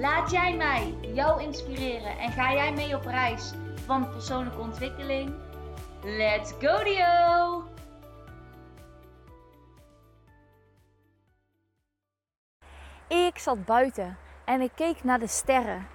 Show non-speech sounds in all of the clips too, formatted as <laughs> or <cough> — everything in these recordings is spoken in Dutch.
Laat jij mij jou inspireren en ga jij mee op reis van persoonlijke ontwikkeling? Let's go Dio! Ik zat buiten en ik keek naar de sterren.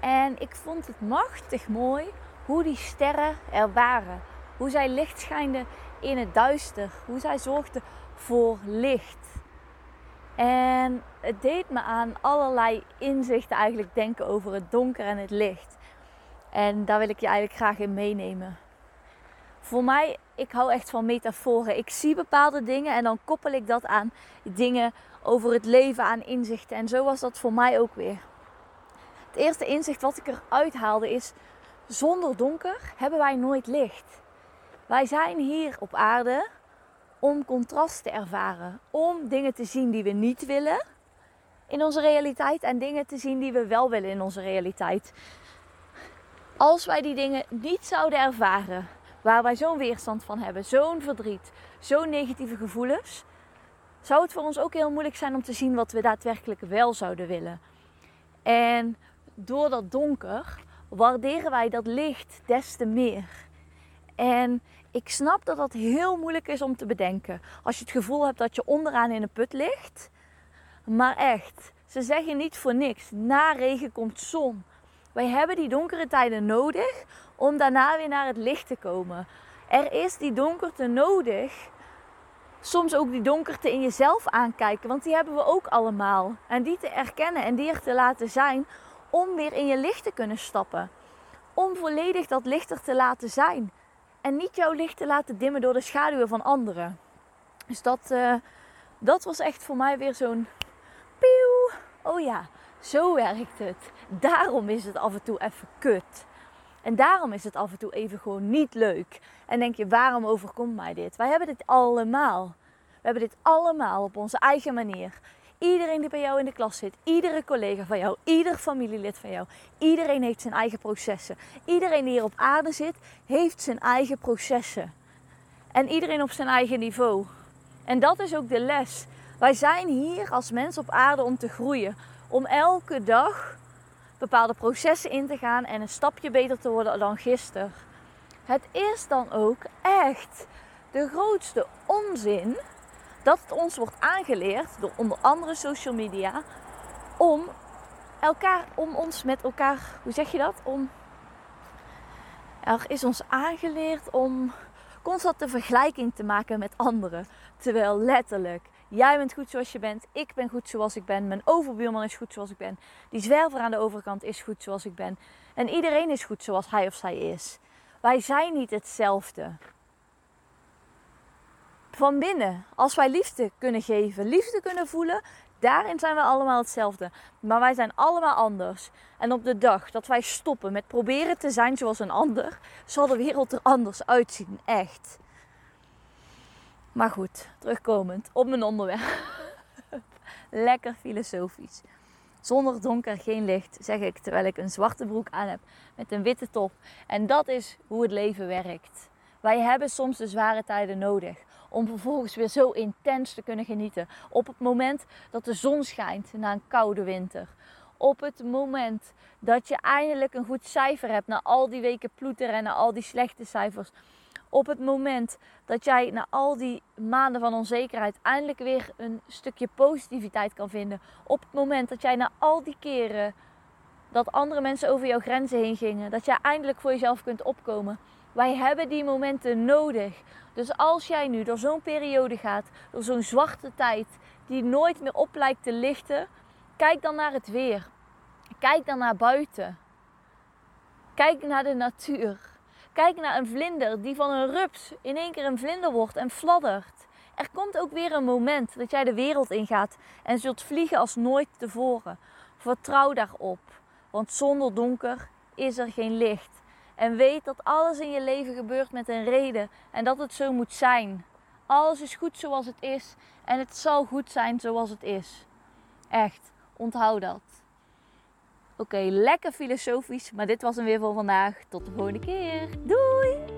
En ik vond het machtig mooi hoe die sterren er waren. Hoe zij licht schijnden in het duister. Hoe zij zorgden voor licht. En het deed me aan allerlei inzichten eigenlijk denken over het donker en het licht. En daar wil ik je eigenlijk graag in meenemen. Voor mij, ik hou echt van metaforen. Ik zie bepaalde dingen en dan koppel ik dat aan dingen over het leven, aan inzichten. En zo was dat voor mij ook weer. Het eerste inzicht wat ik eruit haalde is: zonder donker hebben wij nooit licht. Wij zijn hier op aarde om contrast te ervaren. Om dingen te zien die we niet willen in onze realiteit en dingen te zien die we wel willen in onze realiteit. Als wij die dingen niet zouden ervaren, waar wij zo'n weerstand van hebben, zo'n verdriet, zo'n negatieve gevoelens, zou het voor ons ook heel moeilijk zijn om te zien wat we daadwerkelijk wel zouden willen. En door dat donker waarderen wij dat licht des te meer. En ik snap dat dat heel moeilijk is om te bedenken. Als je het gevoel hebt dat je onderaan in een put ligt. Maar echt, ze zeggen niet voor niks. Na regen komt zon. Wij hebben die donkere tijden nodig om daarna weer naar het licht te komen. Er is die donkerte nodig. Soms ook die donkerte in jezelf aankijken, want die hebben we ook allemaal. En die te erkennen en die er te laten zijn om weer in je licht te kunnen stappen. Om volledig dat lichter te laten zijn. En niet jouw licht te laten dimmen door de schaduwen van anderen. Dus dat, uh, dat was echt voor mij weer zo'n pieuw. Oh ja, zo werkt het. Daarom is het af en toe even kut. En daarom is het af en toe even gewoon niet leuk. En denk je, waarom overkomt mij dit? Wij hebben dit allemaal. We hebben dit allemaal op onze eigen manier. Iedereen die bij jou in de klas zit, iedere collega van jou, ieder familielid van jou, iedereen heeft zijn eigen processen. Iedereen die hier op aarde zit, heeft zijn eigen processen. En iedereen op zijn eigen niveau. En dat is ook de les. Wij zijn hier als mens op aarde om te groeien. Om elke dag bepaalde processen in te gaan en een stapje beter te worden dan gisteren. Het is dan ook echt de grootste onzin dat het ons wordt aangeleerd door onder andere social media om elkaar, om ons met elkaar, hoe zeg je dat? Om, er is ons aangeleerd om constant de vergelijking te maken met anderen. Terwijl letterlijk, jij bent goed zoals je bent, ik ben goed zoals ik ben, mijn overbuurman is goed zoals ik ben, die zwerver aan de overkant is goed zoals ik ben. En iedereen is goed zoals hij of zij is. Wij zijn niet hetzelfde van binnen. Als wij liefde kunnen geven, liefde kunnen voelen, daarin zijn we allemaal hetzelfde. Maar wij zijn allemaal anders. En op de dag dat wij stoppen met proberen te zijn zoals een ander, zal de wereld er anders uitzien. Echt. Maar goed, terugkomend op mijn onderwerp. <laughs> Lekker filosofisch. Zonder donker geen licht, zeg ik terwijl ik een zwarte broek aan heb met een witte top. En dat is hoe het leven werkt. Wij hebben soms de zware tijden nodig om vervolgens weer zo intens te kunnen genieten. Op het moment dat de zon schijnt na een koude winter. Op het moment dat je eindelijk een goed cijfer hebt na al die weken ploeteren en na al die slechte cijfers. Op het moment dat jij na al die maanden van onzekerheid eindelijk weer een stukje positiviteit kan vinden. Op het moment dat jij na al die keren dat andere mensen over jouw grenzen heen gingen, dat jij eindelijk voor jezelf kunt opkomen. Wij hebben die momenten nodig. Dus als jij nu door zo'n periode gaat, door zo'n zwarte tijd, die nooit meer op lijkt te lichten, kijk dan naar het weer. Kijk dan naar buiten. Kijk naar de natuur. Kijk naar een vlinder die van een rups in één keer een vlinder wordt en fladdert. Er komt ook weer een moment dat jij de wereld ingaat en zult vliegen als nooit tevoren. Vertrouw daarop. Want zonder donker is er geen licht. En weet dat alles in je leven gebeurt met een reden en dat het zo moet zijn. Alles is goed zoals het is en het zal goed zijn zoals het is. Echt, onthoud dat. Oké, lekker filosofisch, maar dit was hem weer voor vandaag. Tot de volgende keer. Doei!